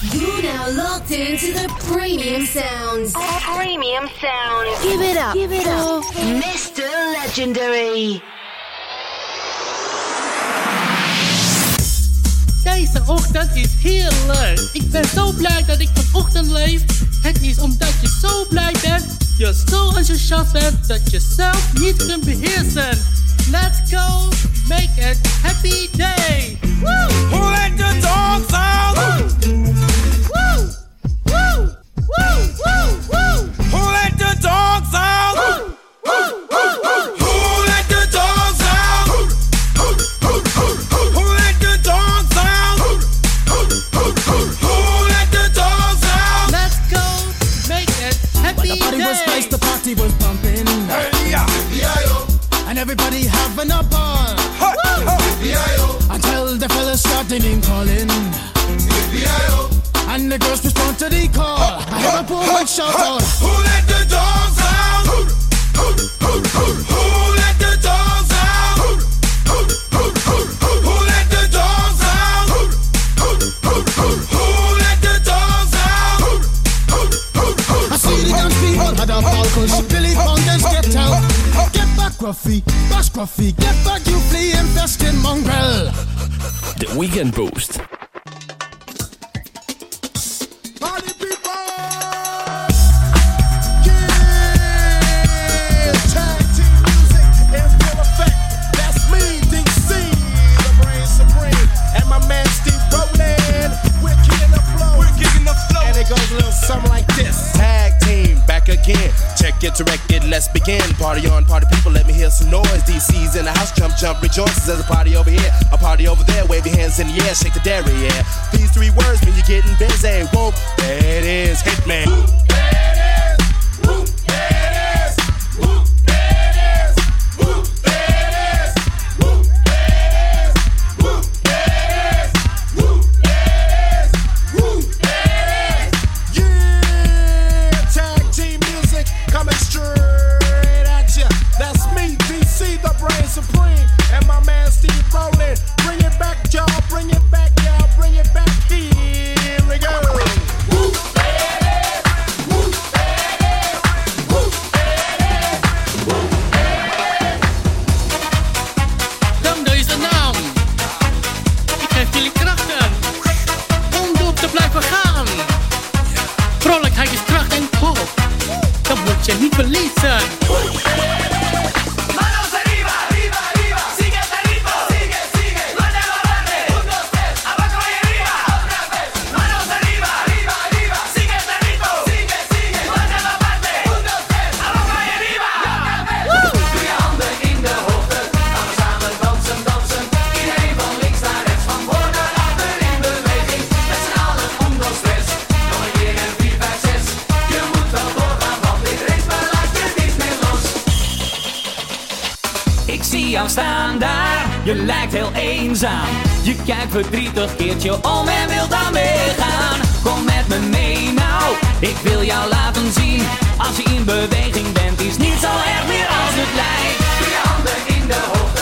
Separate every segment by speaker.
Speaker 1: You now locked into the premium sounds.
Speaker 2: Premium sounds.
Speaker 1: Give it up.
Speaker 2: Give it up. Mr. Legendary.
Speaker 3: Deze ochtend is heel leuk. Ik ben zo blij dat ik vanochtend leef. Het is omdat je zo blij bent, je zo enthousiast bent, dat je zelf niet kunt beheersen. Let's go, make it happy day. Woo!
Speaker 4: Let the dogs out.
Speaker 3: Woo!
Speaker 5: begin. Party on, party people, let me hear some noise. DC's in the house, jump, jump, rejoices. There's a party over here, a party over there. Wave your hands in the air, shake the dairy, yeah. These three words mean you're getting busy. Whoa, that is Hitman. That is and
Speaker 3: he police son? ik
Speaker 6: zie jou staan daar. Je lijkt heel eenzaam. Je kijkt verdrietig keertje om en wilt dan meegaan. Kom met me mee nou, ik wil jou laten zien. Als je in beweging bent, is niet zo erg meer als het lijkt.
Speaker 7: De handen in de hoogte.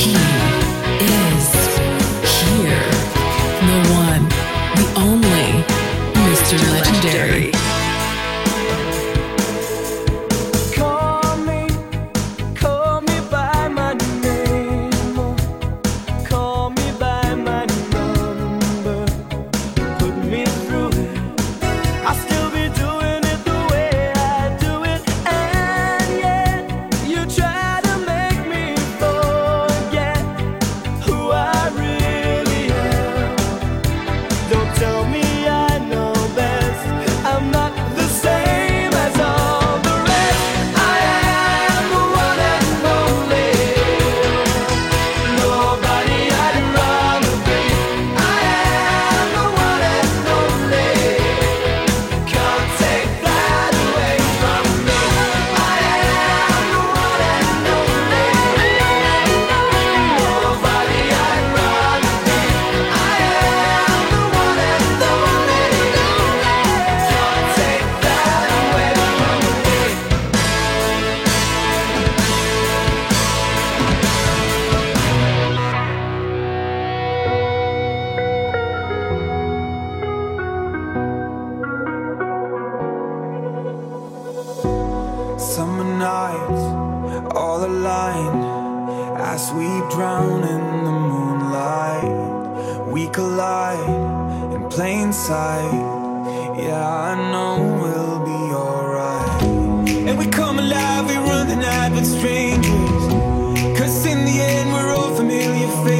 Speaker 8: 是 plain sight. Yeah, I know we'll be alright. And we come alive, we run the night with strangers. Cause in the end, we're all familiar faces.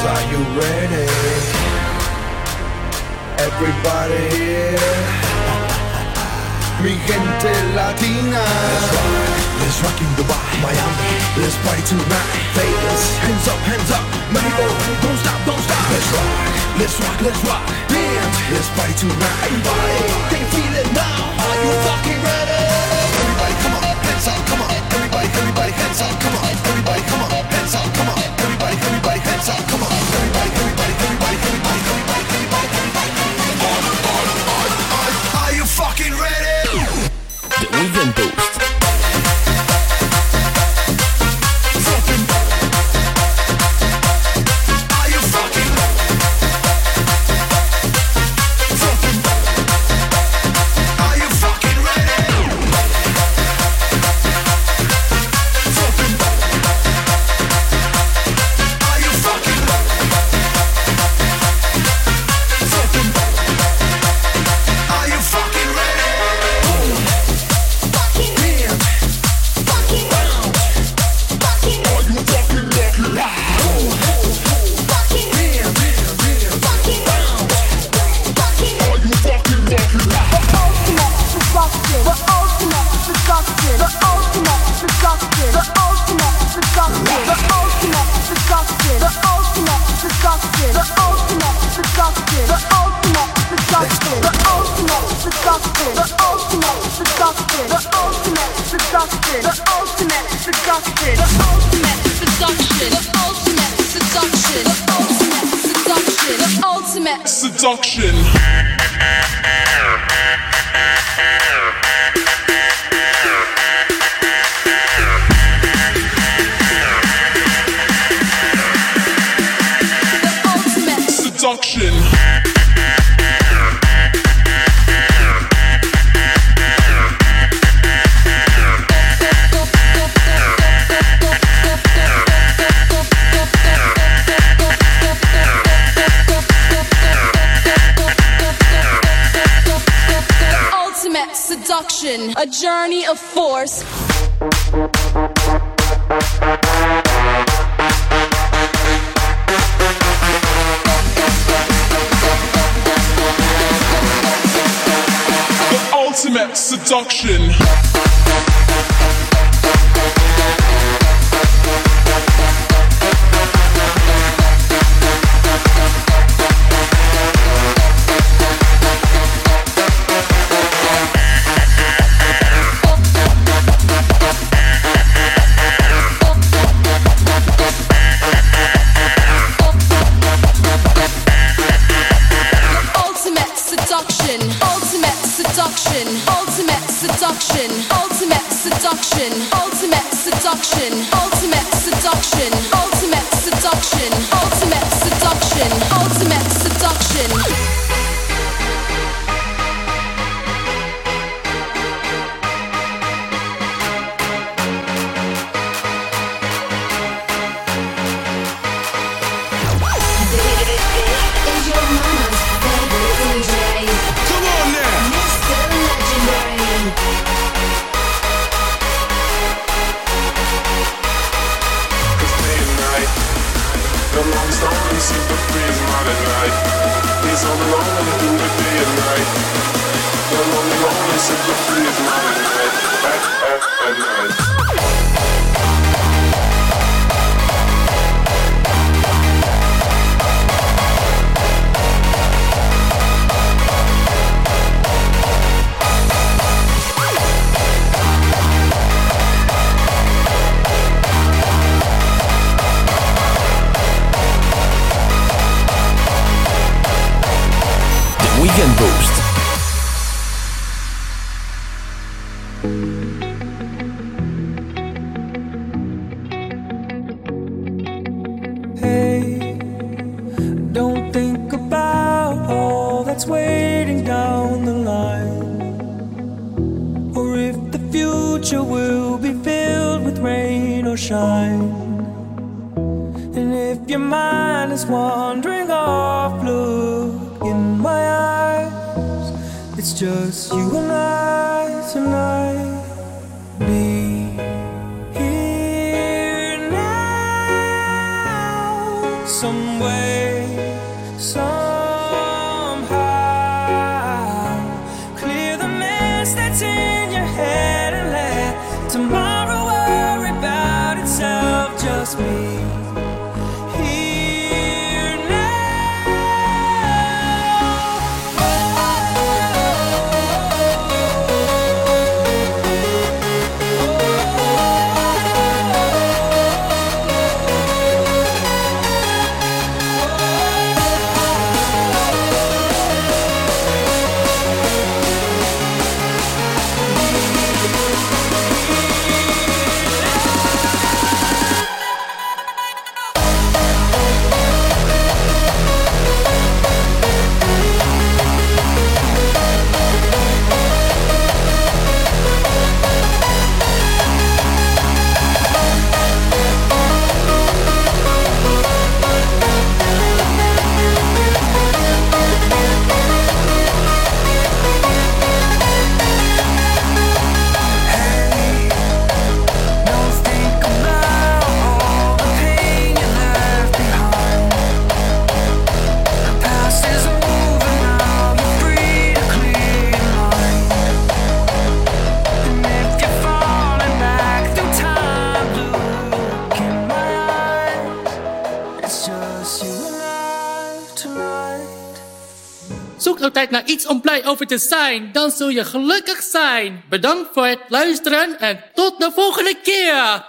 Speaker 9: Ladies, are you ready? Everybody here. Mi gente latina. Let's rock, let's rock in Dubai, Miami. Let's party tonight, Vegas. Hands up, hands up, Mexico. Don't stop, don't stop. Let's rock, let's rock, let's rock. Dance, let's party tonight, everybody. Can feel it now? Are you fucking ready? Everybody, come on, hands up, come on. Everybody, everybody, hands up, come on. Everybody, come on, hands up, come on. Everybody, everybody, hands up, come on.
Speaker 4: Seduction.
Speaker 1: A journey of force.
Speaker 4: The ultimate seduction.
Speaker 10: I, I shine. And if your mind is wandering off, look in my eyes. It's just you and I tonight. Be here now. some way, somehow.
Speaker 3: Om blij over te zijn. Dan zul je gelukkig zijn. Bedankt voor het luisteren en tot de volgende keer.